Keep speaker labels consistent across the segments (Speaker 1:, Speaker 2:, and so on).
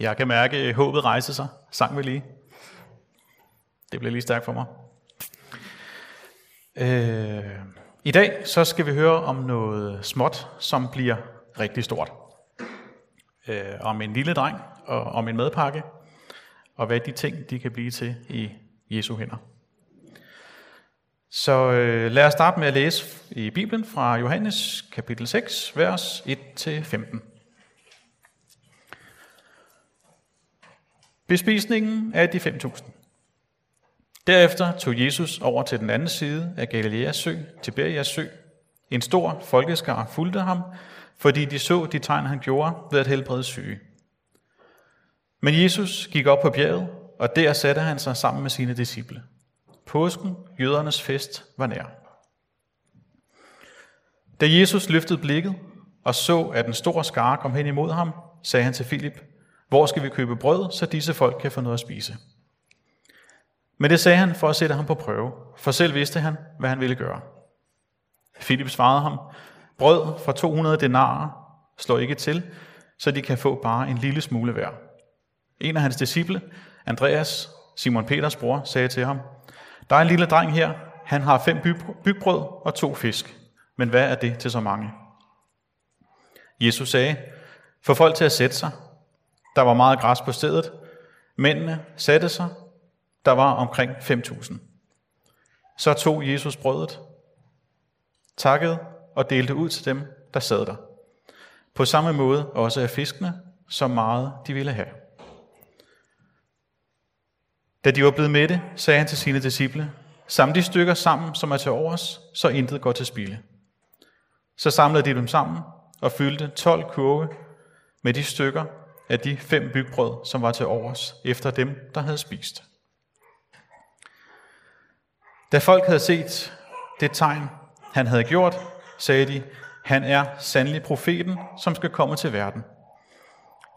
Speaker 1: Jeg kan mærke, at håbet rejse sig. Sang vi lige. Det blev lige stærkt for mig. Øh, I dag så skal vi høre om noget småt, som bliver rigtig stort. Øh, om en lille dreng og om en madpakke, og hvad de ting de kan blive til i Jesu hænder. Så øh, lad os starte med at læse i Bibelen fra Johannes kapitel 6, vers 1-15. Bespisningen af de 5.000. Derefter tog Jesus over til den anden side af Galileas sø, Tiberias sø. En stor folkeskar fulgte ham, fordi de så de tegn, han gjorde ved at helbrede syge. Men Jesus gik op på bjerget, og der satte han sig sammen med sine disciple. Påsken, jødernes fest, var nær. Da Jesus løftede blikket og så, at en stor skare kom hen imod ham, sagde han til Filip, hvor skal vi købe brød, så disse folk kan få noget at spise? Men det sagde han for at sætte ham på prøve, for selv vidste han, hvad han ville gøre. Filip svarede ham, brød for 200 denarer slår ikke til, så de kan få bare en lille smule hver. En af hans disciple, Andreas, Simon Peters bror, sagde til ham, der er en lille dreng her, han har fem bygbrød og to fisk, men hvad er det til så mange? Jesus sagde, få folk til at sætte sig. Der var meget græs på stedet. Mændene satte sig. Der var omkring 5.000. Så tog Jesus brødet, takkede og delte ud til dem, der sad der. På samme måde også af fiskene, så meget de ville have. Da de var blevet mætte, sagde han til sine disciple, Samle de stykker sammen, som er til overs, så intet går til spilde. Så samlede de dem sammen og fyldte 12 kurve med de stykker af de fem bygbrød, som var til overs, efter dem, der havde spist. Da folk havde set det tegn, han havde gjort, sagde de, han er sandelig profeten, som skal komme til verden.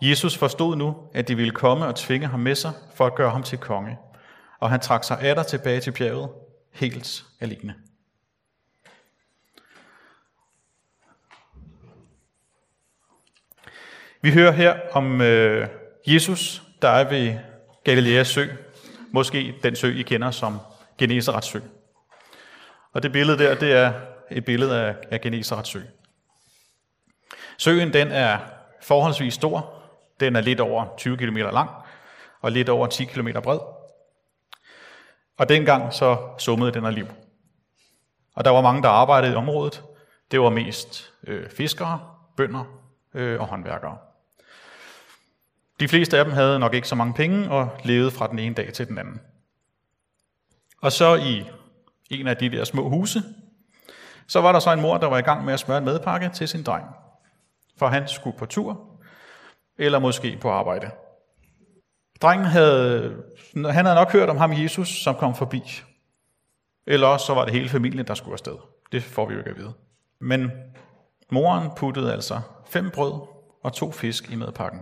Speaker 1: Jesus forstod nu, at de ville komme og tvinge ham med sig for at gøre ham til konge, og han trak sig atter tilbage til bjerget, helt alene. Vi hører her om øh, Jesus, der er ved Galileas sø, måske den sø, I kender som Genesarets sø. Og det billede der, det er et billede af, af Genesarets sø. Søen den er forholdsvis stor, den er lidt over 20 km lang og lidt over 10 km bred. Og dengang så summede den af liv. Og der var mange, der arbejdede i området. Det var mest øh, fiskere, bønder øh, og håndværkere. De fleste af dem havde nok ikke så mange penge og levede fra den ene dag til den anden. Og så i en af de der små huse, så var der så en mor, der var i gang med at smøre en madpakke til sin dreng. For han skulle på tur, eller måske på arbejde. Drengen havde, han havde nok hørt om ham Jesus, som kom forbi. Eller også så var det hele familien, der skulle afsted. Det får vi jo ikke at vide. Men moren puttede altså fem brød og to fisk i madpakken.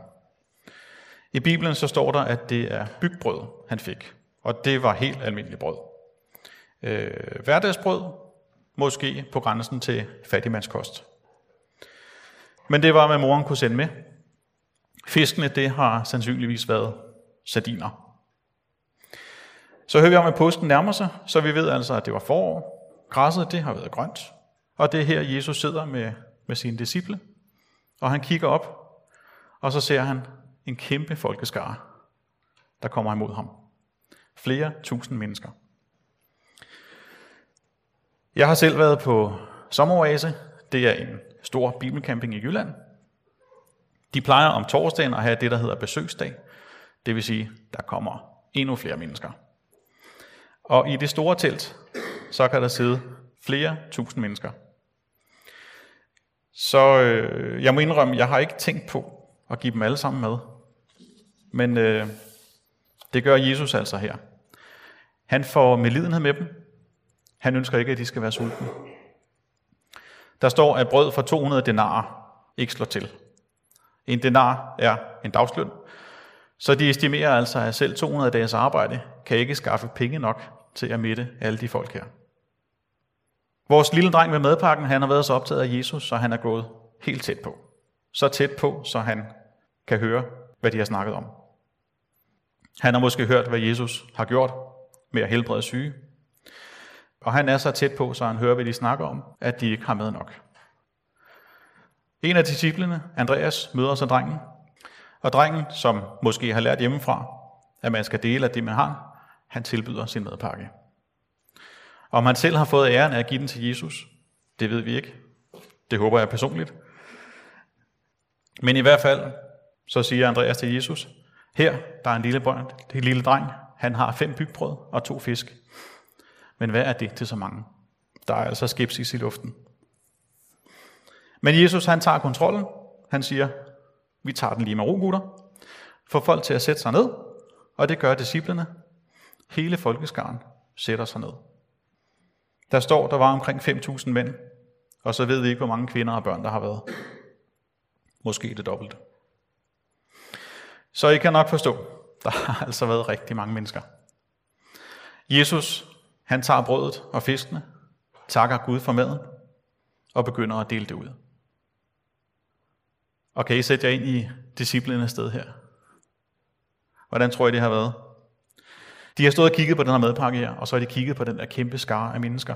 Speaker 1: I Bibelen så står der, at det er bygbrød, han fik. Og det var helt almindeligt brød. Øh, hverdagsbrød, måske på grænsen til fattigmandskost. Men det var, hvad moren kunne sende med. Fiskene, det har sandsynligvis været sardiner. Så hører vi om, at påsken nærmer sig, så vi ved altså, at det var forår. Græsset, det har været grønt. Og det er her, Jesus sidder med, med sine disciple. Og han kigger op, og så ser han en kæmpe folkeskare, der kommer imod ham. Flere tusind mennesker. Jeg har selv været på sommeroase. Det er en stor bibelcamping i Jylland. De plejer om torsdagen at have det, der hedder besøgsdag. Det vil sige, der kommer endnu flere mennesker. Og i det store telt, så kan der sidde flere tusind mennesker. Så øh, jeg må indrømme, jeg har ikke tænkt på og give dem alle sammen med. Men øh, det gør Jesus altså her. Han får medlidenhed med dem. Han ønsker ikke, at de skal være sultne. Der står, at brød for 200 denarer ikke slår til. En denar er en dagsløn. Så de estimerer altså, at selv 200 dages arbejde kan ikke skaffe penge nok til at mætte alle de folk her. Vores lille dreng med madpakken, han har været så optaget af Jesus, så han er gået helt tæt på. Så tæt på, så han kan høre hvad de har snakket om. Han har måske hørt, hvad Jesus har gjort med at helbrede syge. Og han er så tæt på, så han hører, hvad de snakker om, at de ikke har med nok. En af disciplene, Andreas, møder så drengen. Og drengen, som måske har lært hjemmefra, at man skal dele af det, man har, han tilbyder sin madpakke. Om han selv har fået æren af at give den til Jesus, det ved vi ikke. Det håber jeg personligt. Men i hvert fald, så siger Andreas til Jesus, her, der er en lille, børn, en lille dreng, han har fem bygbrød og to fisk. Men hvad er det til så mange? Der er altså skepsis i luften. Men Jesus, han tager kontrollen. Han siger, vi tager den lige med ro, gutter. Får folk til at sætte sig ned, og det gør disciplene. Hele folkeskaren sætter sig ned. Der står, der var omkring 5.000 mænd, og så ved vi ikke, hvor mange kvinder og børn, der har været. Måske det dobbelte. Så I kan nok forstå, der har altså været rigtig mange mennesker. Jesus, han tager brødet og fiskene, takker Gud for maden, og begynder at dele det ud. Og kan I sætte jer ind i disciplinens sted her? Hvordan tror I, det har været? De har stået og kigget på den her madpakke her, og så har de kigget på den der kæmpe skare af mennesker.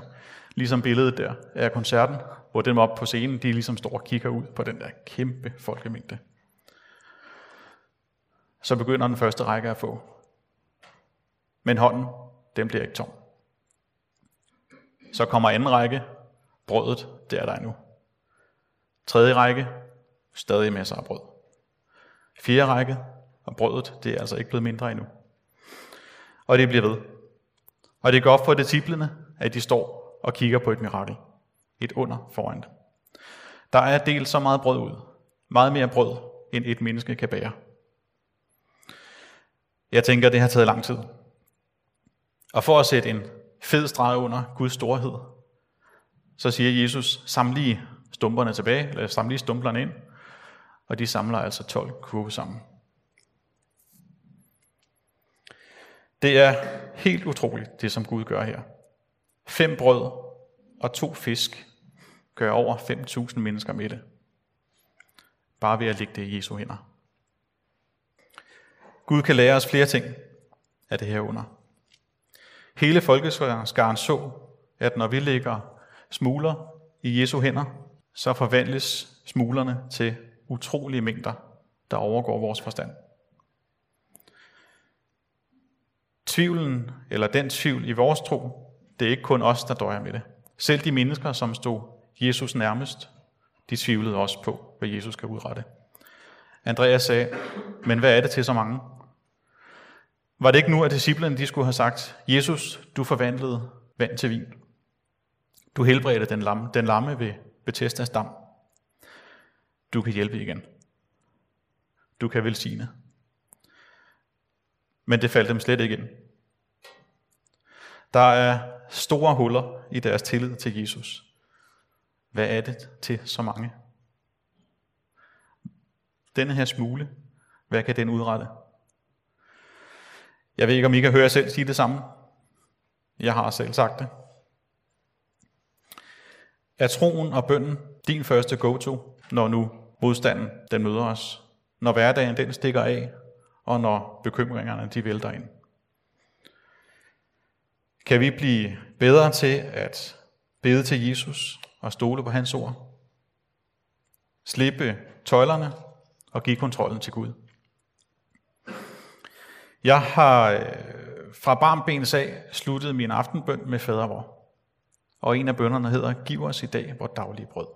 Speaker 1: Ligesom billedet der af koncerten, hvor dem op på scenen, de ligesom står og kigger ud på den der kæmpe folkemængde. Så begynder den første række at få. Men hånden, den bliver ikke tom. Så kommer anden række, brødet, det er der endnu. Tredje række, stadig masser af brød. Fjerde række, og brødet, det er altså ikke blevet mindre endnu. Og det bliver ved. Og det går op for disciplene, at de står og kigger på et mirakel. Et under foran dem. Der er delt så meget brød ud. Meget mere brød, end et menneske kan bære. Jeg tænker, det har taget lang tid. Og for at sætte en fed streg under Guds storhed, så siger Jesus, saml lige stumperne tilbage, eller saml lige stumplerne ind, og de samler altså 12 kurve sammen. Det er helt utroligt, det som Gud gør her. Fem brød og to fisk gør over 5.000 mennesker med det. Bare ved at lægge det i Jesu hænder. Gud kan lære os flere ting af det her under. Hele folkeskaren så, at når vi lægger smuler i Jesu hænder, så forvandles smulerne til utrolige mængder, der overgår vores forstand. Tvivlen, eller den tvivl i vores tro, det er ikke kun os, der døjer med det. Selv de mennesker, som stod Jesus nærmest, de tvivlede også på, hvad Jesus kan udrette. Andreas sagde, men hvad er det til så mange? Var det ikke nu, at disciplene de skulle have sagt, Jesus, du forvandlede vand til vin. Du helbredte den lamme, den lamme ved Bethesdas dam. Du kan hjælpe igen. Du kan velsigne. Men det faldt dem slet ikke ind. Der er store huller i deres tillid til Jesus. Hvad er det til så mange? Denne her smule, hvad kan den udrette? Jeg ved ikke, om I kan høre jer selv sige det samme. Jeg har selv sagt det. Er troen og bønden din første go-to, når nu modstanden den møder os? Når hverdagen den stikker af, og når bekymringerne de vælter ind? Kan vi blive bedre til at bede til Jesus og stole på hans ord? Slippe tøjlerne og give kontrollen til Gud. Jeg har øh, fra barmbenes af sluttet min aftenbøn med fadervor. Og en af bønderne hedder, Giv os i dag vores daglige brød.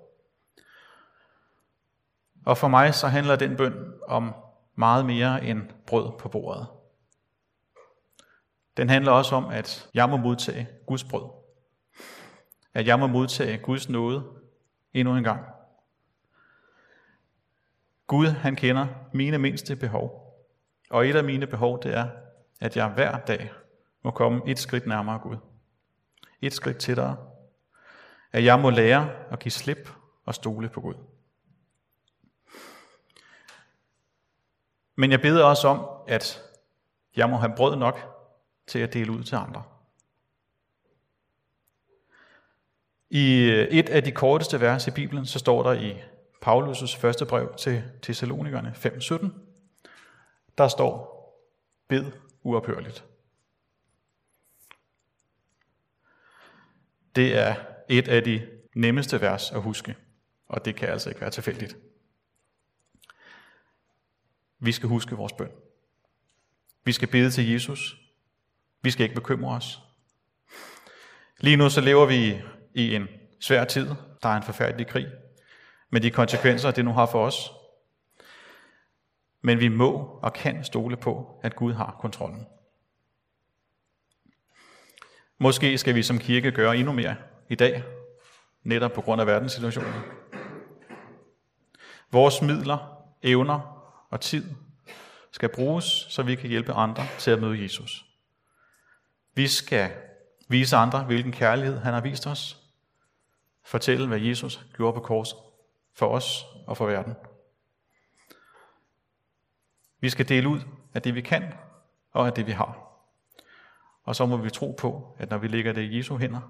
Speaker 1: Og for mig så handler den bøn om meget mere end brød på bordet. Den handler også om, at jeg må modtage Guds brød. At jeg må modtage Guds nåde endnu en gang. Gud, han kender mine mindste behov. Og et af mine behov, det er, at jeg hver dag må komme et skridt nærmere Gud. Et skridt tættere. At jeg må lære at give slip og stole på Gud. Men jeg beder også om, at jeg må have brød nok til at dele ud til andre. I øh, et af de korteste vers i Bibelen, så står der i Paulus' første brev til Thessalonikerne 5.17, der står, bed uophørligt. Det er et af de nemmeste vers at huske, og det kan altså ikke være tilfældigt. Vi skal huske vores bøn. Vi skal bede til Jesus. Vi skal ikke bekymre os. Lige nu så lever vi i en svær tid. Der er en forfærdelig krig med de konsekvenser, det nu har for os. Men vi må og kan stole på, at Gud har kontrollen. Måske skal vi som kirke gøre endnu mere i dag, netop på grund af verdenssituationen. Vores midler, evner og tid skal bruges, så vi kan hjælpe andre til at møde Jesus. Vi skal vise andre, hvilken kærlighed han har vist os. Fortælle, hvad Jesus gjorde på korset for os og for verden. Vi skal dele ud af det, vi kan, og af det, vi har. Og så må vi tro på, at når vi lægger det i Jesu hænder,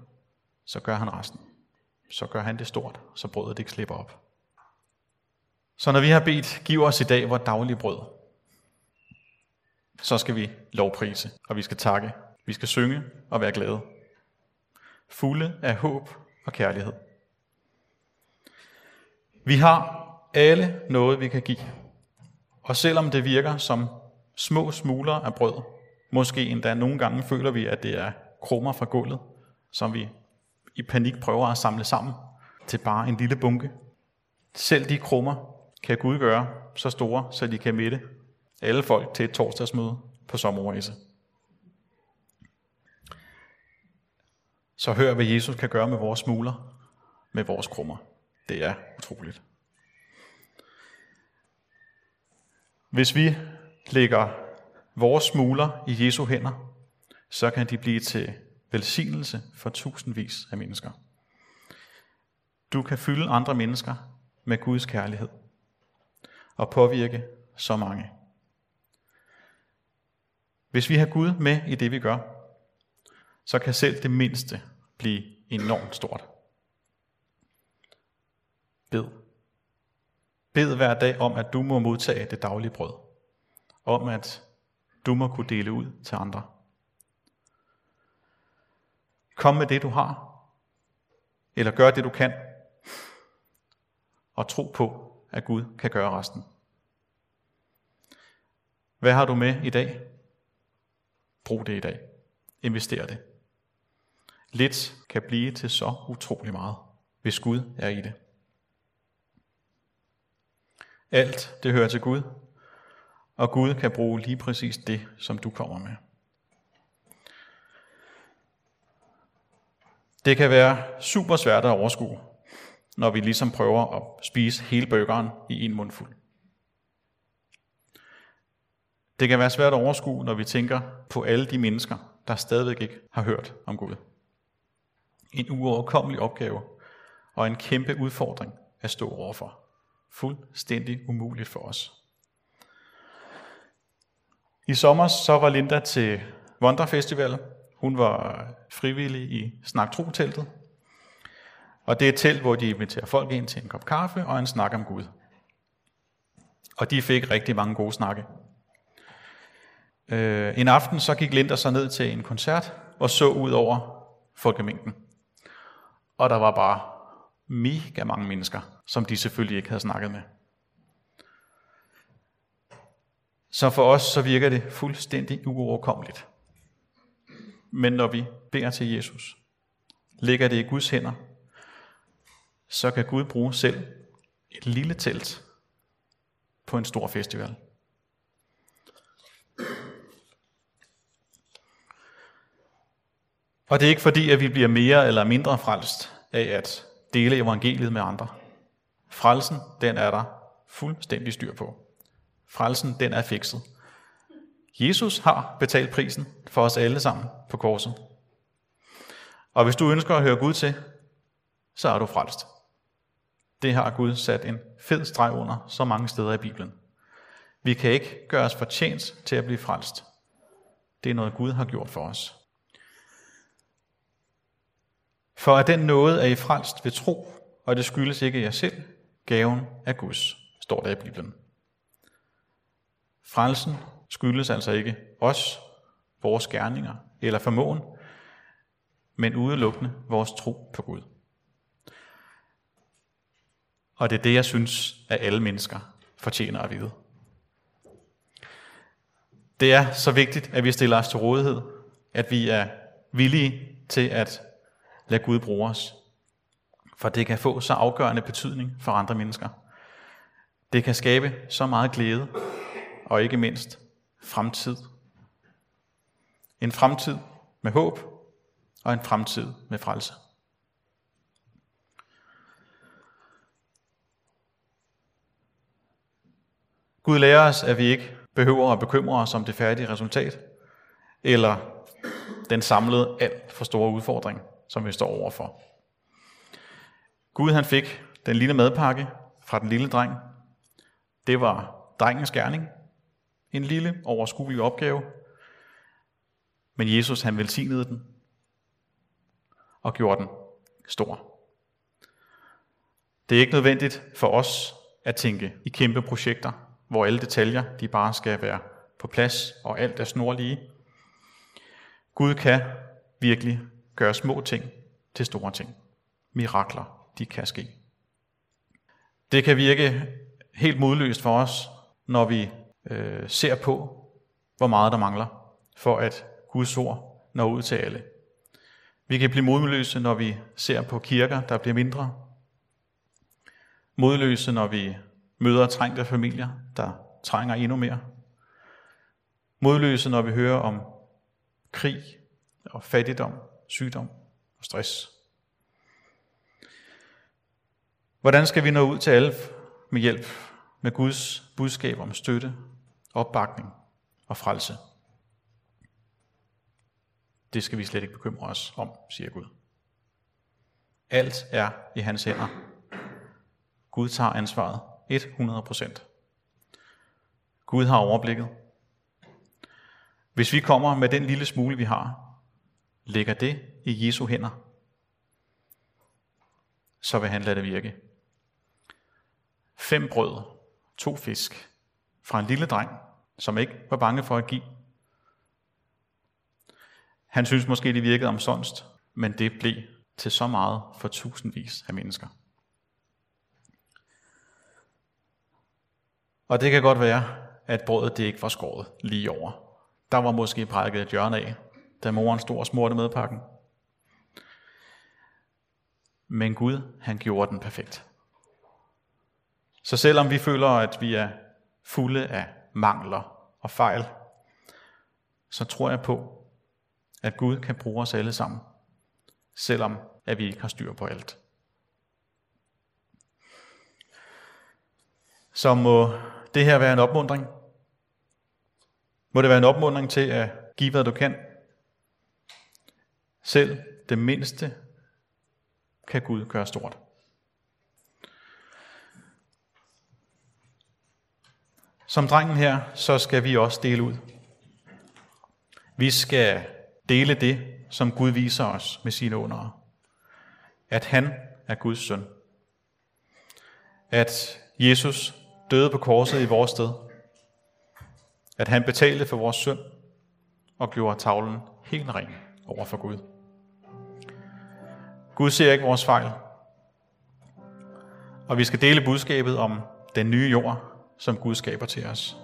Speaker 1: så gør han resten. Så gør han det stort, så brødet ikke slipper op. Så når vi har bedt, giv os i dag vores daglige brød, så skal vi lovprise, og vi skal takke, vi skal synge og være glade. Fulde af håb og kærlighed. Vi har alle noget, vi kan give. Og selvom det virker som små smuler af brød, måske endda nogle gange føler vi, at det er krummer fra gulvet, som vi i panik prøver at samle sammen til bare en lille bunke. Selv de krummer kan Gud gøre så store, så de kan mætte alle folk til et torsdagsmøde på sommerrejse. Så hør, hvad Jesus kan gøre med vores smuler, med vores krummer. Det er utroligt. Hvis vi lægger vores smuler i Jesu hænder, så kan de blive til velsignelse for tusindvis af mennesker. Du kan fylde andre mennesker med Guds kærlighed og påvirke så mange. Hvis vi har Gud med i det, vi gør, så kan selv det mindste blive enormt stort. Bed. Bed hver dag om, at du må modtage det daglige brød. Om at du må kunne dele ud til andre. Kom med det, du har. Eller gør det, du kan. Og tro på, at Gud kan gøre resten. Hvad har du med i dag? Brug det i dag. Invester det. Lidt kan blive til så utrolig meget, hvis Gud er i det. Alt det hører til Gud, og Gud kan bruge lige præcis det, som du kommer med. Det kan være super svært at overskue, når vi ligesom prøver at spise hele burgeren i en mundfuld. Det kan være svært at overskue, når vi tænker på alle de mennesker, der stadigvæk ikke har hørt om Gud. En uoverkommelig opgave og en kæmpe udfordring at stå overfor. Fuldstændig umuligt for os. I sommer så var Linda til Wonderfestival. Hun var frivillig i Snak Tro-teltet. Og det er et telt, hvor de inviterer folk ind til en kop kaffe og en snak om Gud. Og de fik rigtig mange gode snakke. Øh, en aften så gik Linda så ned til en koncert og så ud over folkemængden. Og der var bare mega mange mennesker, som de selvfølgelig ikke havde snakket med. Så for os så virker det fuldstændig uoverkommeligt. Men når vi beder til Jesus, lægger det i Guds hænder, så kan Gud bruge selv et lille telt på en stor festival. Og det er ikke fordi, at vi bliver mere eller mindre frelst af at dele evangeliet med andre. Frelsen, den er der fuldstændig styr på. Frelsen, den er fikset. Jesus har betalt prisen for os alle sammen på korset. Og hvis du ønsker at høre Gud til, så er du frelst. Det har Gud sat en fed streg under så mange steder i Bibelen. Vi kan ikke gøre os fortjent til at blive frelst. Det er noget, Gud har gjort for os. For at den nåde er I frelst ved tro, og det skyldes ikke jer selv, gaven er Guds, står der i Bibelen. Frelsen skyldes altså ikke os, vores gerninger eller formåen, men udelukkende vores tro på Gud. Og det er det, jeg synes, at alle mennesker fortjener at vide. Det er så vigtigt, at vi stiller os til rådighed, at vi er villige til at lade Gud bruge os. For det kan få så afgørende betydning for andre mennesker. Det kan skabe så meget glæde, og ikke mindst fremtid. En fremtid med håb, og en fremtid med frelse. Gud lærer os, at vi ikke behøver at bekymre os om det færdige resultat, eller den samlede alt for store udfordring, som vi står overfor. Gud han fik den lille madpakke fra den lille dreng. Det var drengens gerning. En lille, overskuelig opgave. Men Jesus han velsignede den og gjorde den stor. Det er ikke nødvendigt for os at tænke i kæmpe projekter, hvor alle detaljer de bare skal være på plads, og alt er snorlige. Gud kan virkelig gøre små ting til store ting. Mirakler, de kan ske. Det kan virke helt modløst for os, når vi øh, ser på, hvor meget der mangler, for at Guds ord når ud til alle. Vi kan blive modløse, når vi ser på kirker, der bliver mindre. Modløse, når vi møder trængte familier, der trænger endnu mere. Modløse, når vi hører om krig og fattigdom, sygdom og stress. Hvordan skal vi nå ud til alle med hjælp med Guds budskab om støtte, opbakning og frelse? Det skal vi slet ikke bekymre os om, siger Gud. Alt er i hans hænder. Gud tager ansvaret 100%. Gud har overblikket. Hvis vi kommer med den lille smule, vi har, lægger det i Jesu hænder, så vil han lade det virke. Fem brød, to fisk, fra en lille dreng, som ikke var bange for at give, han synes måske, det virkede omsonst, men det blev til så meget for tusindvis af mennesker. Og det kan godt være, at brødet det ikke var skåret lige over. Der var måske prækket et hjørne af, da moren stod og smurte med pakken. Men Gud, han gjorde den perfekt. Så selvom vi føler, at vi er fulde af mangler og fejl, så tror jeg på, at Gud kan bruge os alle sammen, selvom at vi ikke har styr på alt. Så må det her være en opmundring. Må det være en opmundring til at give, hvad du kan. Selv det mindste kan Gud gøre stort. Som drengen her, så skal vi også dele ud. Vi skal dele det, som Gud viser os med sine under. At han er Guds søn. At Jesus døde på korset i vores sted. At han betalte for vores synd og gjorde tavlen helt ren over for Gud. Gud ser ikke vores fejl. Og vi skal dele budskabet om den nye jord, som Gud skaber til os.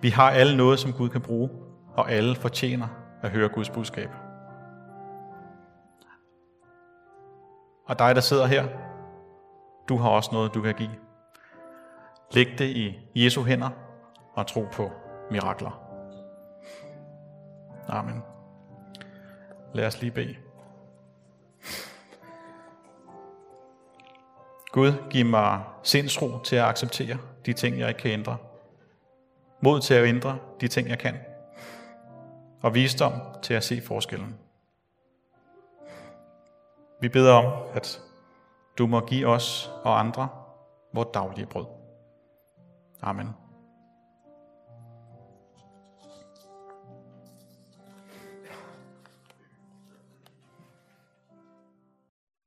Speaker 1: Vi har alle noget, som Gud kan bruge, og alle fortjener at høre Guds budskab. Og dig, der sidder her, du har også noget, du kan give. Læg det i Jesu hænder og tro på mirakler. Amen. Lad os lige bede. Gud, giv mig sindsro til at acceptere de ting, jeg ikke kan ændre. Mod til at ændre de ting, jeg kan og visdom til at se forskellen. Vi beder om, at du må give os og andre vores daglige brød. Amen.